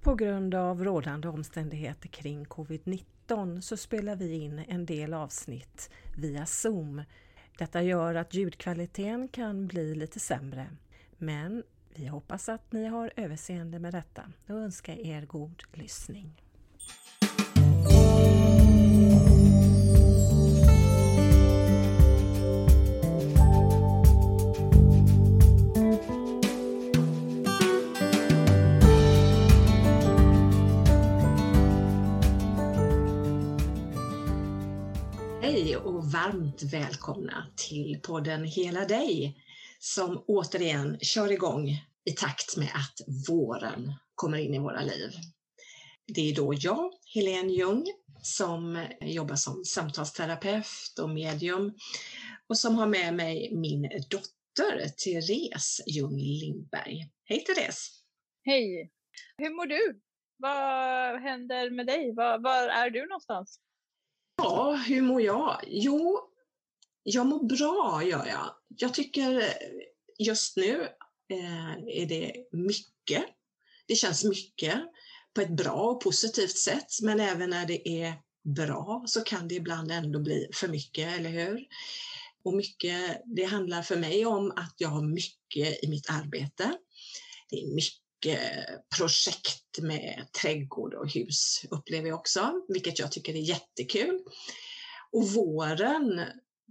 På grund av rådande omständigheter kring covid-19 så spelar vi in en del avsnitt via Zoom. Detta gör att ljudkvaliteten kan bli lite sämre. Men vi hoppas att ni har överseende med detta och önskar er god lyssning. Och varmt välkomna till podden Hela dig som återigen kör igång i takt med att våren kommer in i våra liv. Det är då jag, Helene Ljung, som jobbar som samtalsterapeut och medium och som har med mig min dotter Therese Ljung Lindberg. Hej Therese! Hej! Hur mår du? Vad händer med dig? Var, var är du någonstans? Ja, hur mår jag? Jo, jag mår bra gör jag. Jag tycker eh, just nu eh, är det mycket. Det känns mycket på ett bra och positivt sätt, men även när det är bra så kan det ibland ändå bli för mycket, eller hur? Och mycket, det handlar för mig om att jag har mycket i mitt arbete. Det är mycket projekt med trädgård och hus upplever jag också, vilket jag tycker är jättekul. Och våren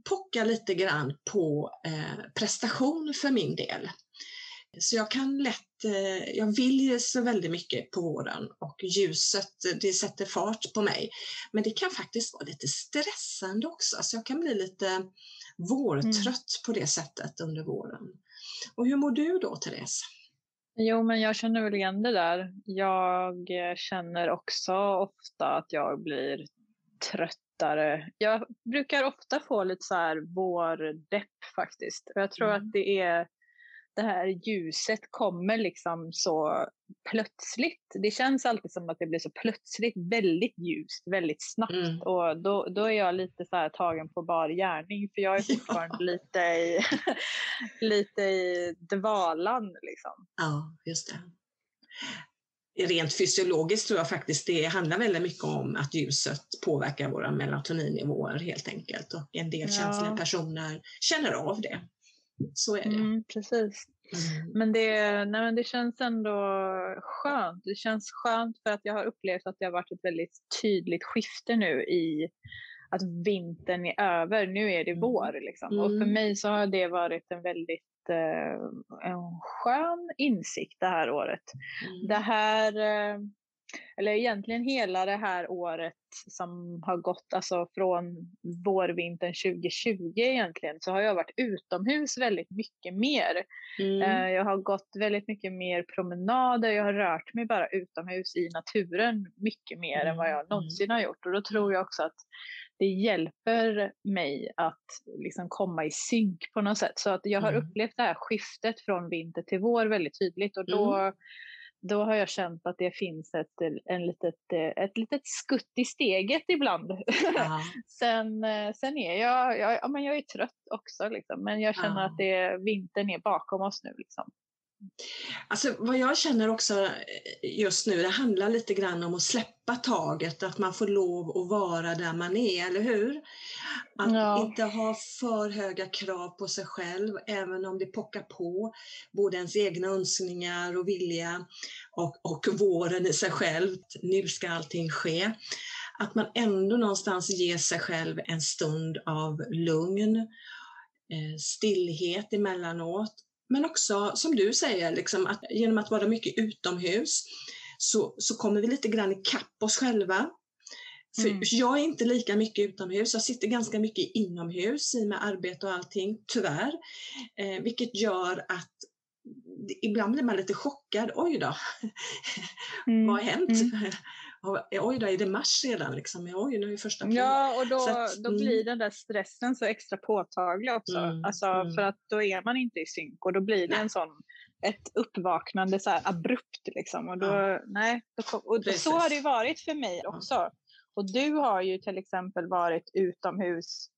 pockar lite grann på eh, prestation för min del. Så jag kan lätt, eh, jag vill så väldigt mycket på våren och ljuset det sätter fart på mig. Men det kan faktiskt vara lite stressande också, så jag kan bli lite vårtrött mm. på det sättet under våren. Och hur mår du då Therese? Jo, men jag känner väl igen det där. Jag känner också ofta att jag blir tröttare. Jag brukar ofta få lite så här vårdepp faktiskt. Jag tror mm. att det är det här ljuset kommer liksom så plötsligt. Det känns alltid som att det blir så plötsligt väldigt ljust, väldigt snabbt. Mm. Och då, då är jag lite så här tagen på bar gärning för jag är fortfarande lite, i, lite i dvalan. Liksom. Ja, just det. Rent fysiologiskt tror jag faktiskt det handlar väldigt mycket om att ljuset påverkar våra melatoninnivåer helt enkelt och en del ja. känsliga personer känner av det. Så är det. Mm, precis. Mm. Men, det, nej, men det känns ändå skönt. Det känns skönt för att jag har upplevt att det har varit ett väldigt tydligt skifte nu i att vintern är över. Nu är det mm. vår. Liksom. Mm. Och för mm. mig så har det varit en väldigt eh, en skön insikt det här året. Mm. Det här eh, eller egentligen hela det här året som har gått, alltså från vårvintern 2020 egentligen, så har jag varit utomhus väldigt mycket mer. Mm. Eh, jag har gått väldigt mycket mer promenader, jag har rört mig bara utomhus i naturen mycket mer mm. än vad jag mm. någonsin har gjort. Och då tror jag också att det hjälper mig att liksom komma i synk på något sätt. Så att jag har mm. upplevt det här skiftet från vinter till vår väldigt tydligt och då mm då har jag känt att det finns ett, en litet, ett litet skutt i steget ibland. sen, sen är jag, jag, ja, men jag är trött också, liksom, men jag känner ja. att det, vintern är bakom oss nu. Liksom. Alltså vad jag känner också eh, just nu, det handlar lite grann om att släppa taget, att man får lov att vara där man är, eller hur? Att ja. inte ha för höga krav på sig själv, även om det pockar på både ens egna önskningar och vilja och, och våren i sig själv. Nu ska allting ske. Att man ändå någonstans ger sig själv en stund av lugn, eh, stillhet emellanåt men också som du säger, liksom att genom att vara mycket utomhus så, så kommer vi lite grann ikapp oss själva. För mm. Jag är inte lika mycket utomhus, jag sitter ganska mycket inomhus i med arbete och allting, tyvärr. Eh, vilket gör att ibland blir man lite chockad. Oj då, mm. vad har hänt? Mm. Oj då, är det mars redan? Liksom? Oj, nu är första april. Ja, och då, att, då blir mm. den där stressen så extra påtaglig också. Mm, alltså, mm. För att då är man inte i synk och då blir det en sån ett uppvaknande så abrupt liksom. Och, då, ja. nej, då, och så har det varit för mig också. Och du har ju till exempel varit utomhus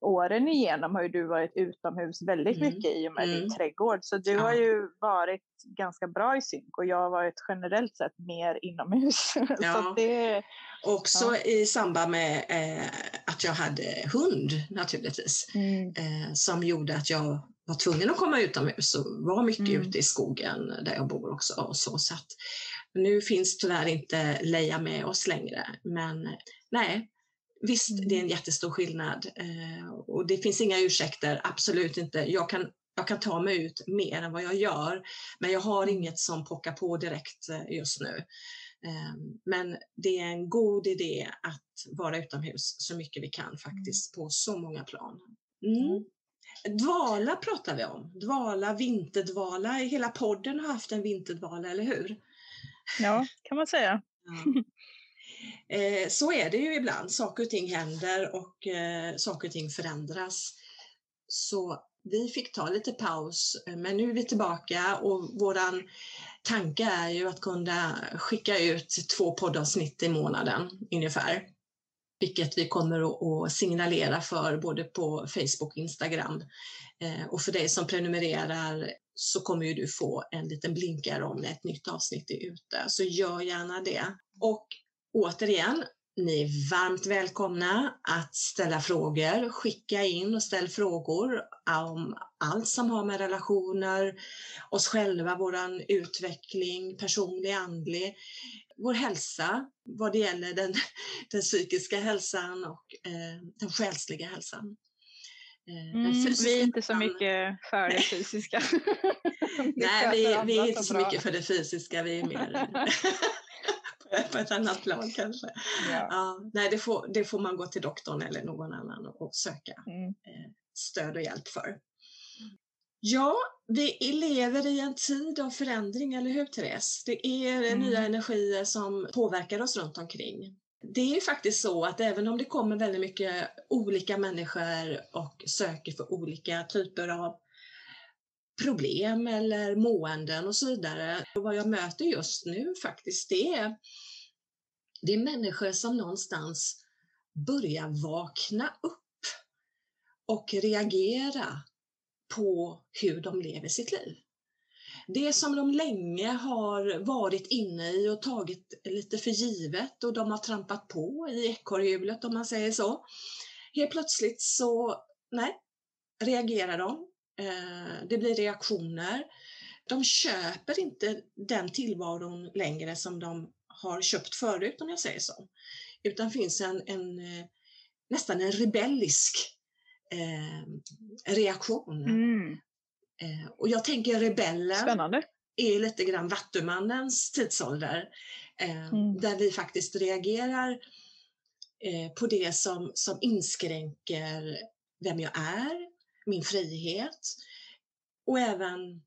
åren igenom har ju du varit utomhus väldigt mm. mycket i och med mm. din trädgård. Så du ja. har ju varit ganska bra i synk och jag har varit generellt sett mer inomhus. Ja. så det, Också ja. i samband med eh, att jag hade hund naturligtvis. Mm. Eh, som gjorde att jag var tvungen att komma utomhus och var mycket mm. ute i skogen där jag bor också. Och så, så att, nu finns tyvärr inte Leia med oss längre, men nej, visst det är en mm. jättestor skillnad eh, och det finns inga ursäkter, absolut inte. Jag kan, jag kan ta mig ut mer än vad jag gör, men jag har mm. inget som pockar på direkt eh, just nu. Eh, men det är en god idé att vara utomhus så mycket vi kan faktiskt på så många plan. Mm. Dvala pratar vi om. Dvala, vinterdvala. Hela podden har haft en vinterdvala, eller hur? Ja, kan man säga. Ja. Eh, så är det ju ibland. Saker och ting händer och eh, saker och ting förändras. Så vi fick ta lite paus, eh, men nu är vi tillbaka och våran tanke är ju att kunna skicka ut två poddavsnitt i månaden ungefär. Vilket vi kommer att signalera för både på Facebook och Instagram. Eh, och för dig som prenumererar så kommer ju du få en liten blinkare om ett nytt avsnitt är ute. Så gör gärna det. Och återigen, ni är varmt välkomna att ställa frågor, skicka in och ställ frågor om allt som har med relationer, oss själva, våran utveckling, personlig, andlig, vår hälsa, vad det gäller den, den psykiska hälsan och eh, den själsliga hälsan. Eh, mm, vi är inte så mycket för det fysiska. Nej, vi, vi är inte så mycket för det fysiska, vi är mer på ett annat plan kanske. Ja. ja. nej, det får, det får man gå till doktorn eller någon annan och söka mm. Eh, stöd och hjälp för. Ja, vi lever i en tid av förändring, eller hur Therese? Det är mm. nya energier som påverkar oss runt omkring. Det är ju faktiskt så att även om det kommer väldigt mycket olika människor och söker för olika typer av problem eller måenden och så vidare. Och vad jag möter just nu faktiskt, det är, det är människor som någonstans börjar vakna upp och reagera på hur de lever sitt liv. Det som de länge har varit inne i och tagit lite för givet och de har trampat på i ekorrhjulet om man säger så. Helt plötsligt så, nej, reagerar de eh, det blir reaktioner. De köper inte den tillvaron längre som de har köpt förut om jag säger så. Utan finns en, en eh, nästan en rebellisk eh, reaktion. Mm. Eh, och jag tänker rebellen Spännande. är lite grann Vattumannens tidsålder. Eh, mm. Där vi faktiskt reagerar eh, på det som, som inskränker vem jag är, min frihet och även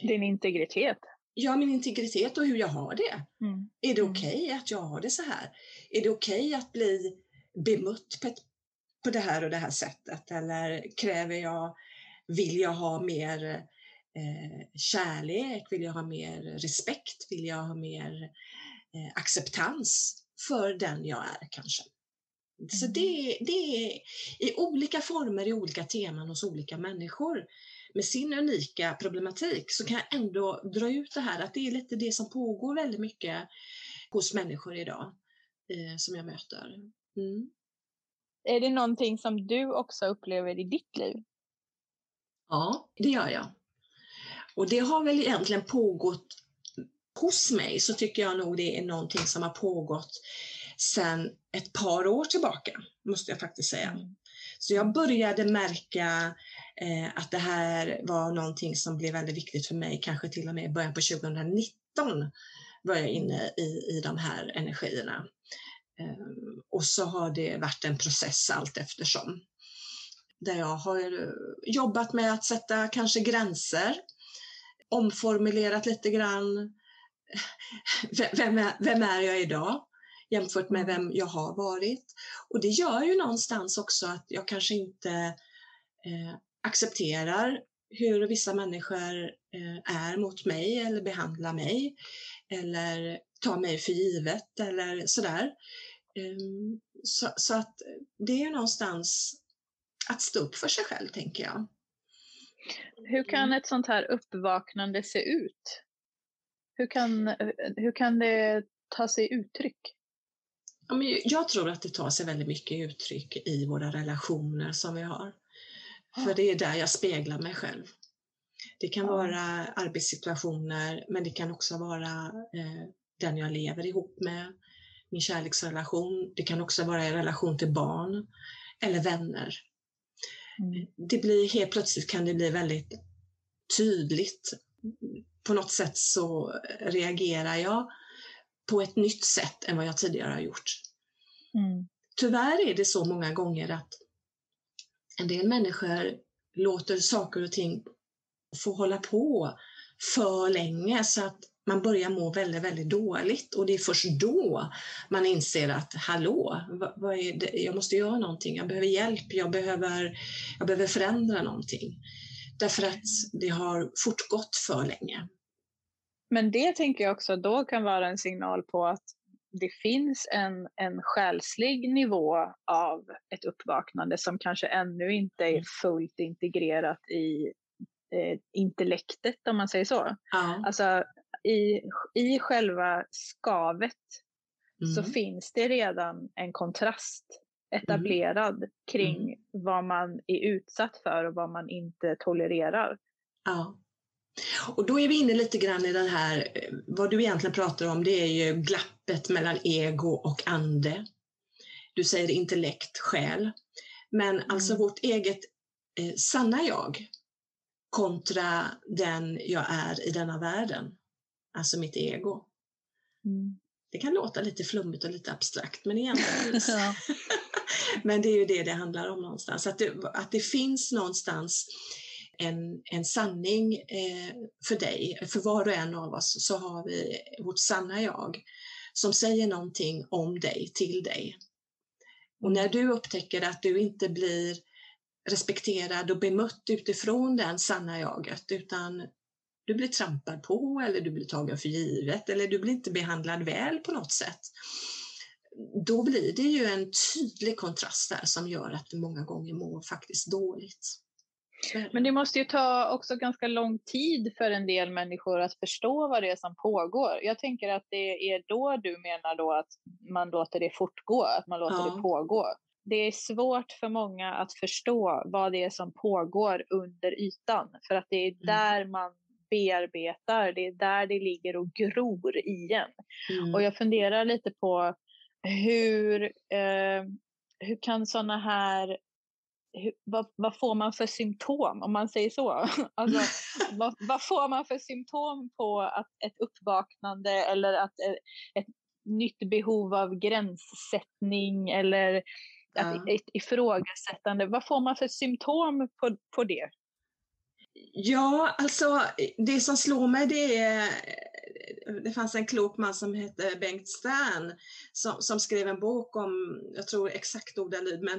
din integritet. Ja, min integritet och hur jag har det. Mm. Är det mm. okej okay att jag har det så här? Är det okej okay att bli bemött på, ett, på det här och det här sättet? Eller kräver jag, vill jag ha mer eh, kärlek? Vill jag ha mer respekt? Vill jag ha mer eh, acceptans för den jag är kanske? Så mm. det, det är i olika former, i olika teman hos olika människor med sin unika problematik så kan jag ändå dra ut det här att det är lite det som pågår väldigt mycket hos människor idag eh, som jag möter. Mm. Är det någonting som du också upplever i ditt liv? Ja, det gör jag. Och det har väl egentligen pågått hos mig så tycker jag nog det är någonting som har pågått sedan ett par år tillbaka, måste jag faktiskt säga. Mm. Så jag började märka eh, att det här var någonting som blev väldigt viktigt för mig, kanske till och med i början på 2019 var jag inne i, i de här energierna. Eh, och så har det varit en process allt eftersom. Där jag har eh, jobbat med att sätta kanske gränser, omformulerat lite grann vem är, vem är jag idag? jämfört med vem jag har varit. Och det gör ju någonstans också att jag kanske inte eh, accepterar hur vissa människor eh, är mot mig eller behandlar mig eller tar mig för givet eller sådär. Um, så, så, att det är ju någonstans att stå upp för sig själv, tänker jag. Hur kan mm. ett sånt här uppvaknande se ut? Hur kan, hur kan det ta sig uttryck? Jag tror att det tar sig väldigt mycket uttryck i våra relationer som vi har. För det är där jag speglar mig själv. Det kan vara arbetssituationer, men det kan också vara eh, den jag lever ihop med, min kärleksrelation. Det kan också vara i relation till barn eller vänner. Mm. Det blir helt plötsligt kan det bli väldigt tydligt. På något sätt så reagerar jag på ett nytt sätt än vad jag tidigare har gjort. Mm. Tyvärr är det så många gånger att en del människor låter saker och ting få hålla på för länge så att man börjar må väldigt, väldigt dåligt och det är först då man inser att hallå, vad, är det? jag måste göra någonting, jag behöver hjälp, jag behöver, jag behöver förändra någonting. Därför att det har fortgått för länge. Men det tänker jag också då kan vara en signal på att det finns en, en själslig nivå av ett uppvaknande som kanske ännu inte är mm. fullt integrerat i eh, intellektet om man säger så. Ja. Alltså i, i själva skavet mm. så finns det redan en kontrast etablerad mm. kring mm. vad man är utsatt för och vad man inte tolererar. Ja. Och då är vi inne lite grann i den här, vad du egentligen pratar om, det är ju glappet mellan ego och ande. Du säger intellekt, själ. Men alltså mm. alltså vårt eget eh, sanna jag kontra den jag är i denna världen alltså mitt ego. Mm. Det kan låta lite flummigt och lite abstrakt, men egentligen ja. Men det är ju det det handlar om någonstans, att det, att det finns någonstans en, en sanning eh, för dig, för var och en av oss så har vi vårt sanna jag som säger någonting om dig, till dig. Och när du upptäcker att du inte blir respekterad och bemött utifrån den sanna jaget, utan du blir trampad på eller du blir tagen för givet eller du blir inte behandlad väl på något sätt. Då blir det ju en tydlig kontrast där som gör att du många gånger mår faktiskt dåligt. Men det måste ju ta också ganska lång tid för en del människor att förstå vad det är som pågår. Jag tänker att det är då du menar då att man låter det fortgå, att man låter ja. det pågå. Det är svårt för många att förstå vad det är som pågår under ytan, för att det är mm. där man bearbetar, det är där det ligger och gror i en. Mm. Och jag funderar lite på hur, eh, hur kan sådana här hur, vad, vad, får man för symptom om man säger så? Alltså, vad, vad, får man för symptom på att ett uppvaknande eller att ett, ett nytt behov av gränssättning eller att ja. ett ifrågasättande, vad får man för symptom på, på det? Ja, alltså det som slår mig det är det fanns en klok man som hette Bengt Stern som, som skrev en bok om, jag tror exakt ordalyd, men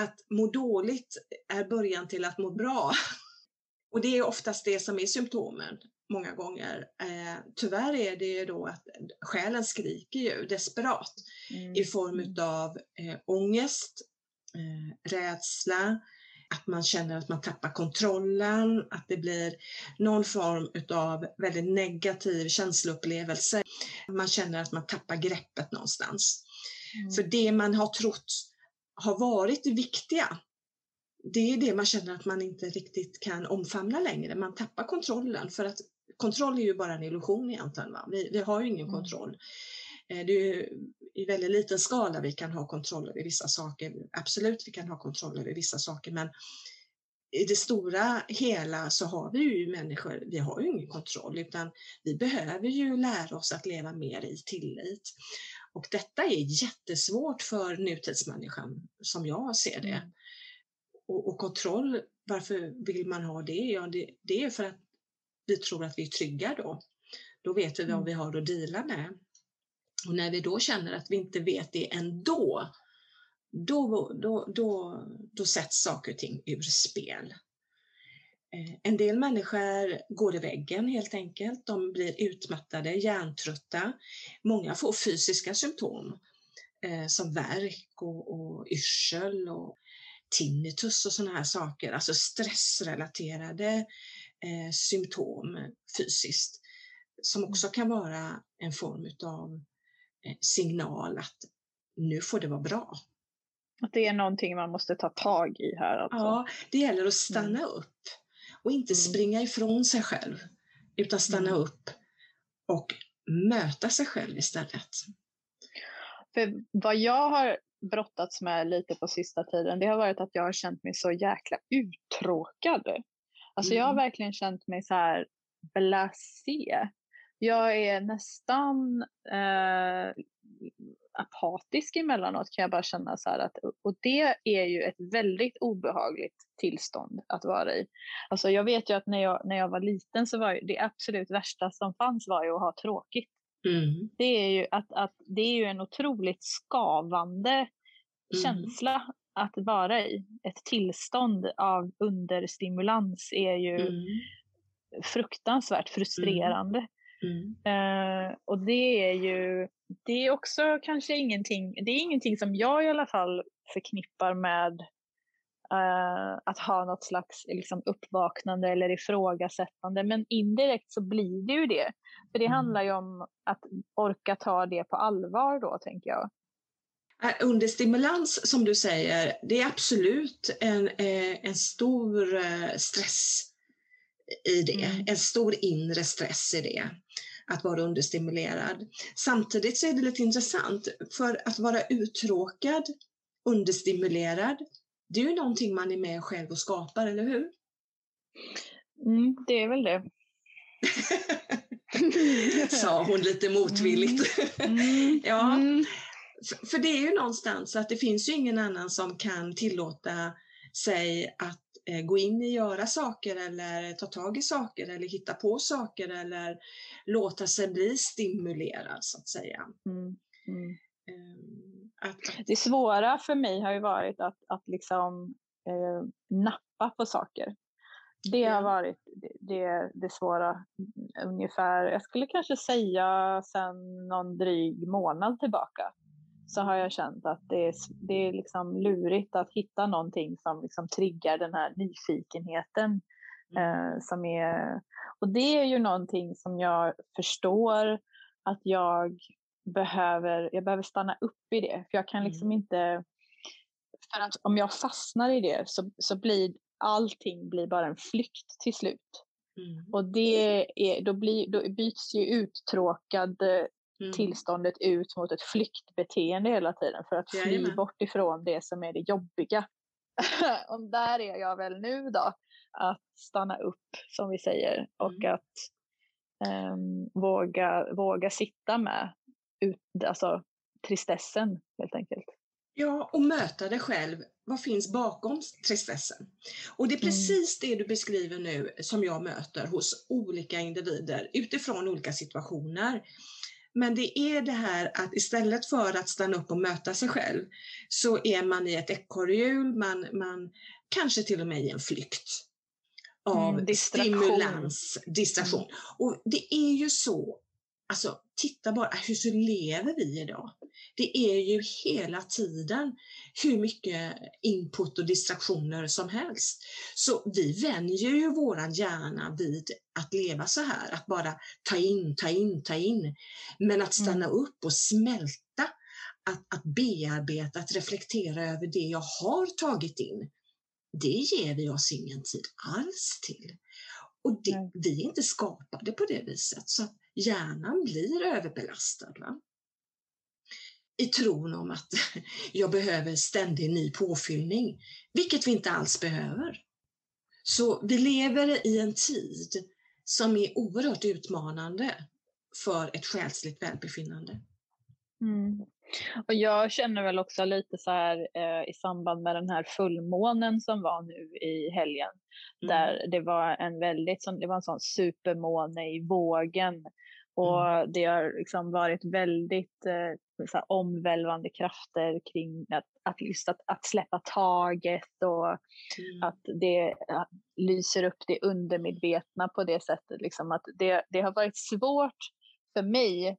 att må dåligt är början till att må bra. Och det är oftast det som är symptomen många gånger. Eh, tyvärr är det då att själen skriker ju desperat mm. i form av eh, ångest, eh, rädsla, att man känner att man tappar kontrollen, att det blir någon form av väldigt negativ känsloupplevelse. Man känner att man tappar greppet någonstans. Mm. För det man har trott har varit det viktiga, det är det man känner att man inte riktigt kan omfamna längre. Man tappar kontrollen för att kontroll är ju bara en illusion egentligen. Va? Vi, vi har ju ingen mm. kontroll. Eh, det är i väldigt liten skala vi kan ha kontroll över vissa saker. Absolut, vi kan ha kontroll över vissa saker, men i det stora hela så har vi ju människor, vi har ju ingen kontroll utan vi behöver ju lära oss att leva mer i tillit. Och detta är jättesvårt för nutidsmänniskan som jag ser det. Mm. Och, och, kontroll, varför vill man ha det? Ja, det, det, är för att vi tror att vi är trygga då. Då vet vi vad mm. vi har att dela med. Och när vi då känner att vi inte vet det ändå, då, då, då, då sätts saker och ting ur spel. Eh, en del människor går i väggen helt enkelt. De blir utmattade, hjärntrötta. Många får fysiska symptom eh, som värk och, och yrsel. Och tinnitus och sådana här saker, alltså stressrelaterade eh, symptom fysiskt, som också mm. kan vara en form av eh, signal att nu får det vara bra. Att det är någonting man måste ta tag i här alltså. Ja, det gäller att stanna mm. upp och inte mm. springa ifrån sig själv, utan stanna mm. upp och möta sig själv istället. För vad jag har brottats med lite på sista tiden, det har varit att jag har känt mig så jäkla uttråkad. Alltså mm. jag har mm. verkligen känt mig så här blasé. Jag är nästan eh, apatisk emellanåt kan jag bara känna så här att, och det är ju ett väldigt obehagligt tillstånd att vara i. Alltså jag vet ju att när jag, när jag var liten så var det absolut värsta som fanns var ju att ha tråkigt. Mm. Det, är ju att, att, det är ju en otroligt skavande mm. känsla att vara i. Ett tillstånd av understimulans är ju mm. fruktansvärt frustrerande. Mm. Uh, och det är ju det är också kanske ingenting, det är ingenting som jag i alla fall förknippar med uh, att ha något slags liksom, uppvaknande eller ifrågasättande. Men indirekt så blir det ju det. För det mm. handlar ju om att orka ta det på allvar då, tänker jag. Äh, understimulans, som du säger, det är absolut en, eh, en stor eh, stress i det. Mm. En stor inre stress i det att vara understimulerad. Samtidigt så är det lite intressant, för att vara uttråkad, understimulerad, det är ju någonting man är med själv och skapar, eller hur? Mm, det är väl det. Sa hon lite motvilligt. Mm. Mm. ja, mm. för det är ju någonstans att det finns ju ingen annan som kan tillåta sig att gå in i göra saker eller ta tag i saker eller hitta på saker eller låta sig bli stimulerad så att säga. Mm. Mm. Ehm, att, det svåra för mig har ju varit att, att liksom eh, nappa på saker. Det har varit det, det, det, svåra ungefär, jag skulle kanske säga sedan någon dryg månad tillbaka så har jag känt att det är, det är liksom lurigt att hitta någonting som liksom triggar den här nyfikenheten. Mm. Eh, som är, och det är ju någonting som jag förstår att jag behöver, jag behöver stanna upp i det. För jag kan liksom mm. inte, för att om jag fastnar i det så, så blir allting blir bara en flykt till slut. Mm. Och det är, då, blir, då byts ju uttråkad mm. tillståndet ut mot ett flyktbeteende hela tiden för att fly Jajamän. bort ifrån det som är det jobbiga. och där är jag väl nu då, att stanna upp som vi säger och mm. att um, våga, våga sitta med ut, alltså, tristessen helt enkelt. Ja, och möta dig själv. Vad finns bakom tristessen? Och det är mm. precis mm. det du beskriver nu som jag möter hos olika individer utifrån olika situationer. Men det är det här att istället för att stanna upp och möta sig själv så är man i ett ekorrhjul, man, man kanske till och med i en flykt av mm, distraktion. stimulans, distraktion. Mm. Och det är ju så, alltså titta bara, hur så lever vi idag? Det är ju hela tiden hur mycket input och distraktioner som helst. Så vi vänjer ju våran hjärna vid att leva så här, att bara ta in, ta in, ta in. Men att stanna mm. upp och smälta, att, att bearbeta, att reflektera över det jag har tagit in, det ger vi oss ingen tid alls till. Och det, mm. vi är inte skapade på det viset, så hjärnan blir överbelastad. Va? i tron om att jag behöver ständig ny påfyllning, vilket vi inte alls behöver. Så vi lever i en tid som är oerhört utmanande för ett själsligt välbefinnande. Mm. Och jag känner väl också lite så här eh, i samband med den här fullmånen som var nu i helgen, mm. där det var en väldigt det var en sån supermåne i vågen och mm. det har liksom varit väldigt eh, så omvälvande krafter kring att, att, just att, att släppa taget och mm. att det att lyser upp det undermedvetna på det sättet. Liksom att det, det har varit svårt för mig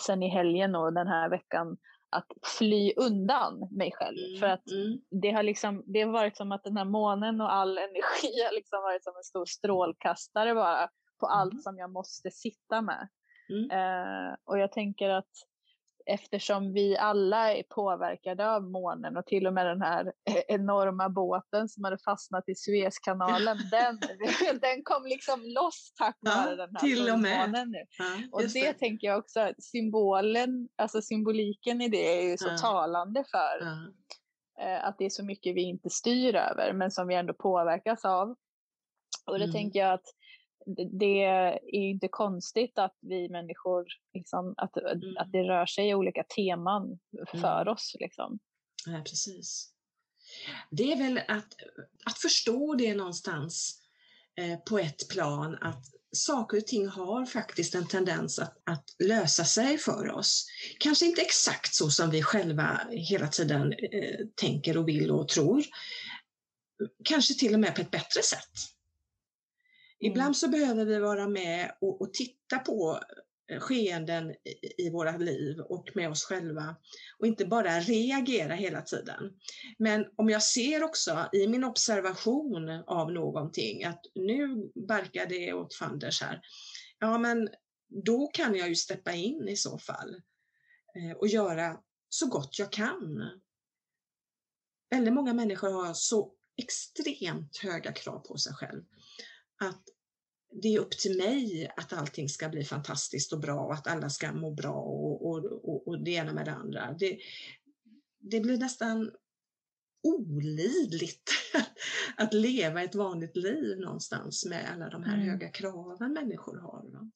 sen i helgen och den här veckan att fly undan mig själv. Mm, för att mm. det, har liksom, det har varit som att den här månen och all energi har liksom varit som en stor strålkastare bara på mm. allt som jag måste sitta med. Mm. Uh, och jag tänker att eftersom vi alla är påverkade av månen och till och med den här enorma båten som hade fastnat i Suezkanalen, den, den kom liksom loss tack vare ja, den här till och med. nu. Ja, och det, det, tänker jag också, symbolen, alltså symboliken i det är ju så ja. talande för eh, att det är så mycket vi inte styr över men som vi ändå påverkas av. Och det mm. tänker jag att det är inte konstigt att vi människor, liksom, att, mm. att det rör sig i olika teman för mm. oss. Liksom. Ja, precis. Det är väl att, att förstå det någonstans eh, på ett plan att saker och ting har faktiskt en tendens att, att, lösa sig för oss. Kanske inte exakt så som vi själva hela tiden eh, tänker och vill och tror. Kanske till och med på ett bättre sätt. Mm. Ibland så behöver vi vara med och, och titta på eh, skeenden i, i våra liv och med oss själva och inte bara reagera hela tiden. Men om jag ser också i min observation av någonting att nu barkar det åt fanders här, ja men då kan jag ju steppa in i så fall eh, och göra så gott jag kan. Väldigt många människor har så extremt höga krav på sig själv att det är upp till mig att allting ska bli fantastiskt och bra och att alla ska må bra och, och, och, och det ena med det andra. Det, det blir nästan olidligt att leva ett vanligt liv någonstans med alla de här mm. höga kraven människor har. Va?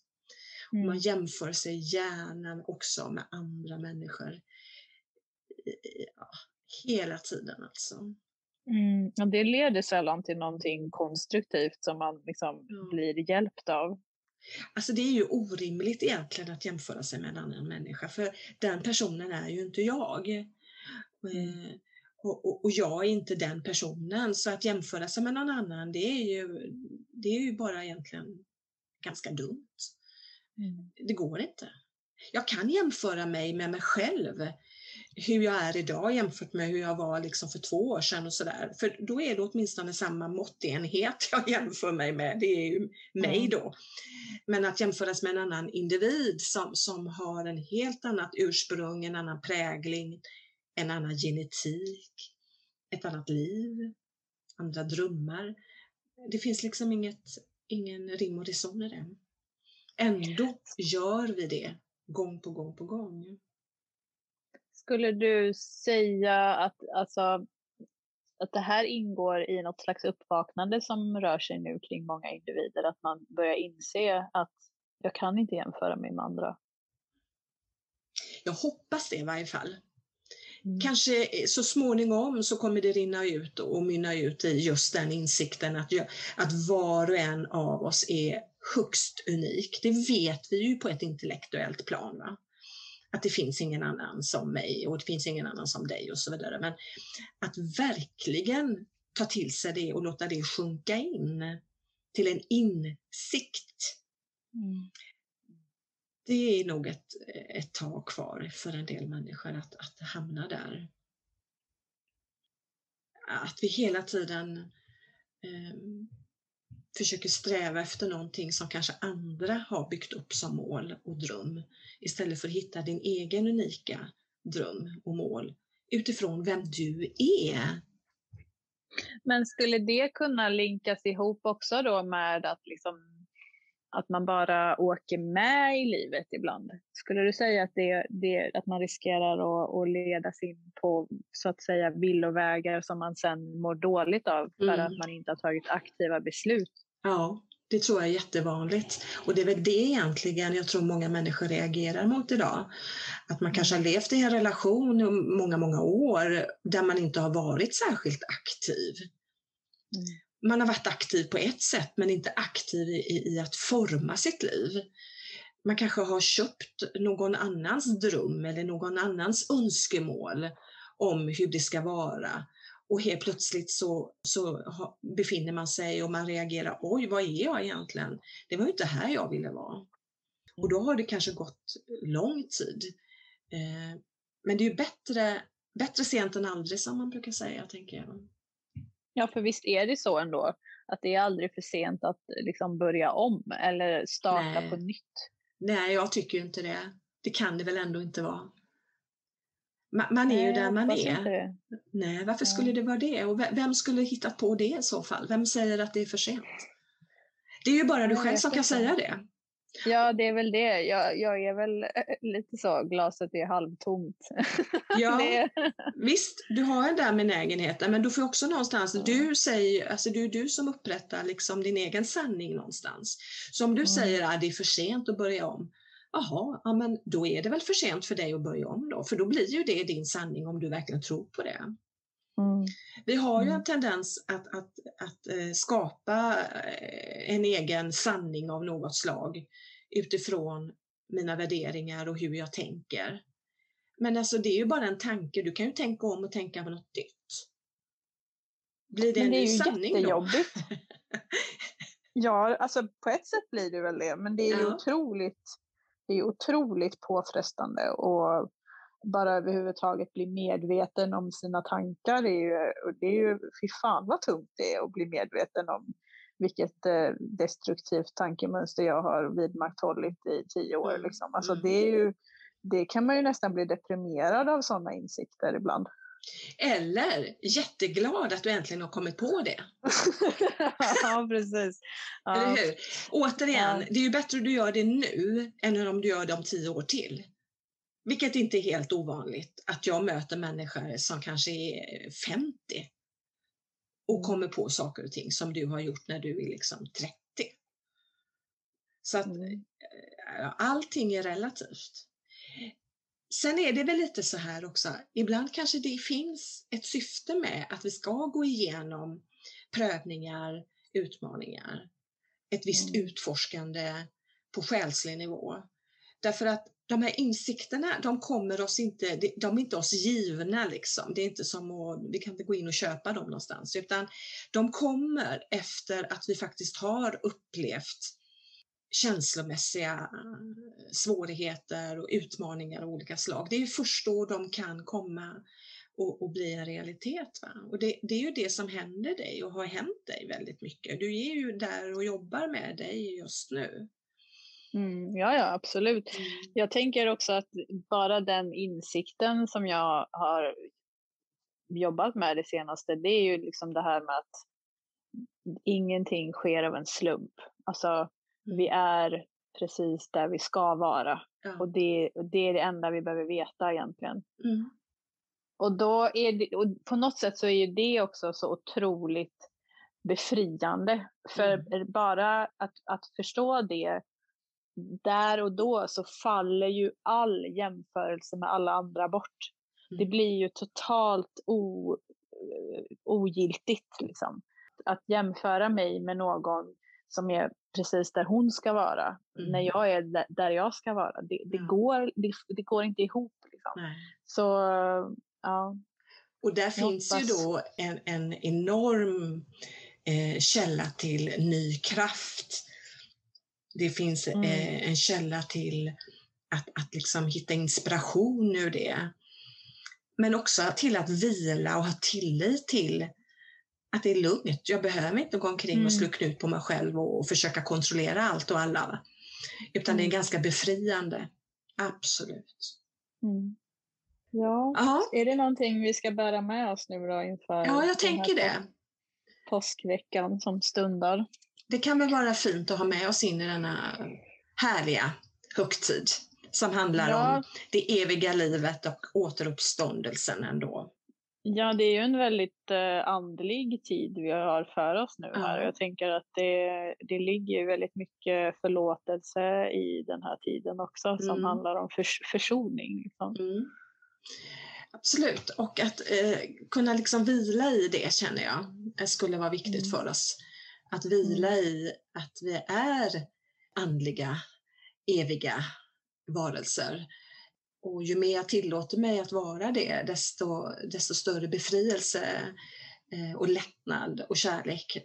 Mm. Man jämför sig gärna också med andra människor ja, hela tiden alltså. Mm, och det leder sällan till någonting konstruktivt som man liksom mm. blir hjälpt av. Alltså det är ju orimligt egentligen att jämföra sig med en annan människa för den personen är ju inte jag. Mm. Eh, och, och, och, jag är inte den personen så att jämföra sig med någon annan det är ju, det är ju bara egentligen ganska dumt. Mm. Det går inte. Jag kan jämföra mig med mig själv hur jag är idag jämfört med hur jag var liksom för två år sedan och sådär. För då är det åtminstone samma måttenhet jag jämför mig med, det är ju mig mm. då. Men att jämföras med en annan individ som, som har en helt annat ursprung, en annan prägling, en annan genetik, ett annat liv, andra drömmar. Det finns liksom inget, ingen rim och reson i det. Ändå gör vi det gång på gång på gång. Skulle du säga att, alltså, att det här ingår i något slags uppvaknande som rör sig nu kring många individer? Att man börjar inse att jag kan inte jämföra mig med andra? Jag hoppas det i varje fall. Mm. Kanske så småningom så kommer det rinna ut och mynna ut i just den insikten att, jag, att var och en av oss är högst unik. Det vet vi ju på ett intellektuellt plan. Va? Att det finns ingen annan som mig och det finns ingen annan som dig och så vidare. Men att verkligen ta till sig det och låta det sjunka in till en insikt. Mm. Det är nog ett, ett tag kvar för en del människor att, att hamna där. Att vi hela tiden um, försöker sträva efter någonting som kanske andra har byggt upp som mål och dröm istället för att hitta din egen unika dröm och mål utifrån vem du är. Men skulle det kunna linkas ihop också då med att, liksom, att man bara åker med i livet ibland? Skulle du säga att, det, det, att man riskerar att, att ledas in på så att säga villovägar som man sen mår dåligt av för mm. att man inte har tagit aktiva beslut? Ja, det tror jag är jättevanligt. Och det är väl det egentligen jag tror många människor reagerar mot idag. Att man kanske har levt i en relation i många, många år där man inte har varit särskilt aktiv. Mm. Man har varit aktiv på ett sätt men inte aktiv i, i att forma sitt liv. Man kanske har köpt någon annans dröm eller någon annans önskemål om hur det ska vara och helt plötsligt så, så befinner man sig och man reagerar, oj vad är jag egentligen? Det var ju inte här jag ville vara. Och då har det kanske gått lång tid. Eh, men det är ju bättre, bättre sent än aldrig som man brukar säga, tänker jag. Ja, för visst är det så ändå att det är aldrig för sent att liksom börja om eller starta Nej. på nytt. Nej, jag tycker inte det. Det kan det väl ändå inte vara. Ma- Man är ju där man är. Nej, varför skulle det vara det? Och ve- vem skulle hitta på det i så fall? Vem säger att det är för sent? Det är ju bara du själv som kan säga det. Ja, det är väl det. Jag, jag är väl eh, lite så, glaset är halvtomt. Ja, det, visst, du har den där benägenheten, men du får också någonstans, Ja. du säger, alltså det är du som upprättar liksom din egen sanning någonstans. Så om du Mm. säger att det är för sent att börja om, jaha, ja, men då är det väl för sent för dig att börja om då, för då blir ju det din sanning om du verkligen tror på det. mm, Vi har ju Mm. en tendens att, att, att eh, skapa eh, en egen sanning av något slag utifrån mina värderingar och hur jag tänker. Men alltså det är ju bara en tanke, du kan ju tänka om och tänka på något nytt. Blir det men en det är ny ju sanning då? jättejobbigt. Ja, alltså på ett sätt blir det väl det, men det är ju Ja. otroligt, det är otroligt påfrestande och bara överhuvudtaget bli medveten om sina tankar. Är ju, och det är ju fy fan vad tungt det är att bli medveten om vilket eh, destruktivt tankemönster jag har vidmakthållit i tio år. Mm, Liksom. Alltså mm. det, är ju, det kan man ju nästan bli deprimerad av sådana insikter ibland. Eller jätteglad att du äntligen har kommit på det. ja, precis. Ja. Eller hur? Återigen, Ja. det är ju bättre att du gör det nu än om du gör det om tio år till. Vilket inte är helt ovanligt, att jag möter människor som kanske är 50 och Mm. kommer på saker och ting som du har gjort när du är liksom 30. Så att Mm. eh, allting är relativt. Sen är det väl lite så här också, ibland kanske det finns ett syfte med att vi ska gå igenom prövningar, utmaningar, ett visst Mm. utforskande på själslig nivå. Därför att de här insikterna, de kommer oss inte, de- är inte oss givna liksom. Det är inte som att, vi kan inte gå in och köpa dem någonstans, utan de kommer efter att vi faktiskt har upplevt känslomässiga eh, svårigheter och utmaningar av olika slag. Det är ju först då de kan komma och, och bli en realitet. Va? Och det, det är ju det som händer dig och har hänt dig väldigt mycket. Du är ju där och jobbar med dig just nu. Mm, ja, ja, absolut. Jag tänker också att bara den insikten som jag har jobbat med det senaste, det är ju liksom det här med att ingenting sker av en slump. Alltså, vi är precis där vi ska vara Ja. och det, och det är det enda vi behöver veta egentligen. Mm. Och då är det, och på något sätt så är ju det också så otroligt befriande. För bara att, att förstå det där och då så faller ju all jämförelse med alla andra bort. Det Mm. blir ju totalt o, eh, ogiltigt. Liksom. Att jämföra mig med någon som är precis där hon ska vara, Mm. när jag är där- jag ska vara, det, det, Ja. går, det, det går inte ihop. Liksom. Så ja, Och där finns ju hoppas. då en, en enorm eh, källa till ny kraft. Det finns Mm. eh, en källa till att, att liksom hitta inspiration ur det. Men också till att vila och ha tillit till att det är lugnt. Jag behöver inte gå omkring Mm. och slå knut på mig själv och, och försöka kontrollera allt och alla. va? Utan det är Mm. ganska befriande. Absolut. Mm. Ja, Ja, är det någonting vi ska bära med oss nu då inför ja jag tänker det. påsk- påskveckan som stundar? Det kan väl vara fint att ha med oss in i denna härliga högtid som handlar Ja. om det eviga livet och återuppståndelsen ändå. Ja, det är ju en väldigt eh, andlig tid vi har för oss nu här. Ja. Jag tänker att det, det ligger väldigt mycket förlåtelse i den här tiden också som Mm. handlar om förs försoning. Liksom. Mm. Absolut, och att eh, kunna liksom vila i det känner jag eh, skulle vara viktigt Mm. för oss. Att vila i att vi är andliga, eviga varelser. Och ju mer jag tillåter mig att vara det, desto, desto större befrielse eh, och lättnad och kärlek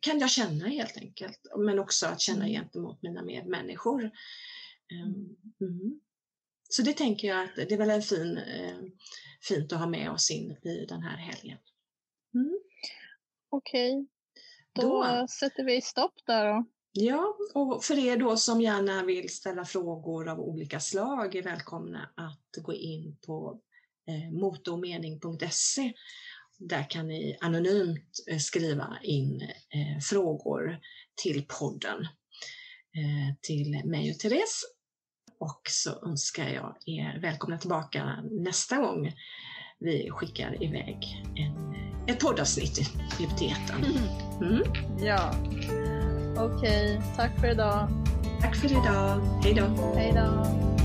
kan jag känna helt enkelt. Men också att känna Mm. gentemot mina medmänniskor. Ehm, mm. Så det tänker jag att det är väl en fin, eh, fint att ha med oss in i den här helgen. Mm. Okej, då, då sätter vi stopp där då. Ja, och för er då som gärna vill ställa frågor av olika slag är välkomna att gå in på eh, motomening.se. Där kan ni anonymt eh, skriva in eh, frågor till podden, till mig och Therese. Och så önskar jag er välkomna tillbaka nästa gång vi skickar iväg en, ett poddavsnitt ut i etern. Mm. Ja. Okej, okay, tack för idag. Tack för idag. Hej då. Hej då.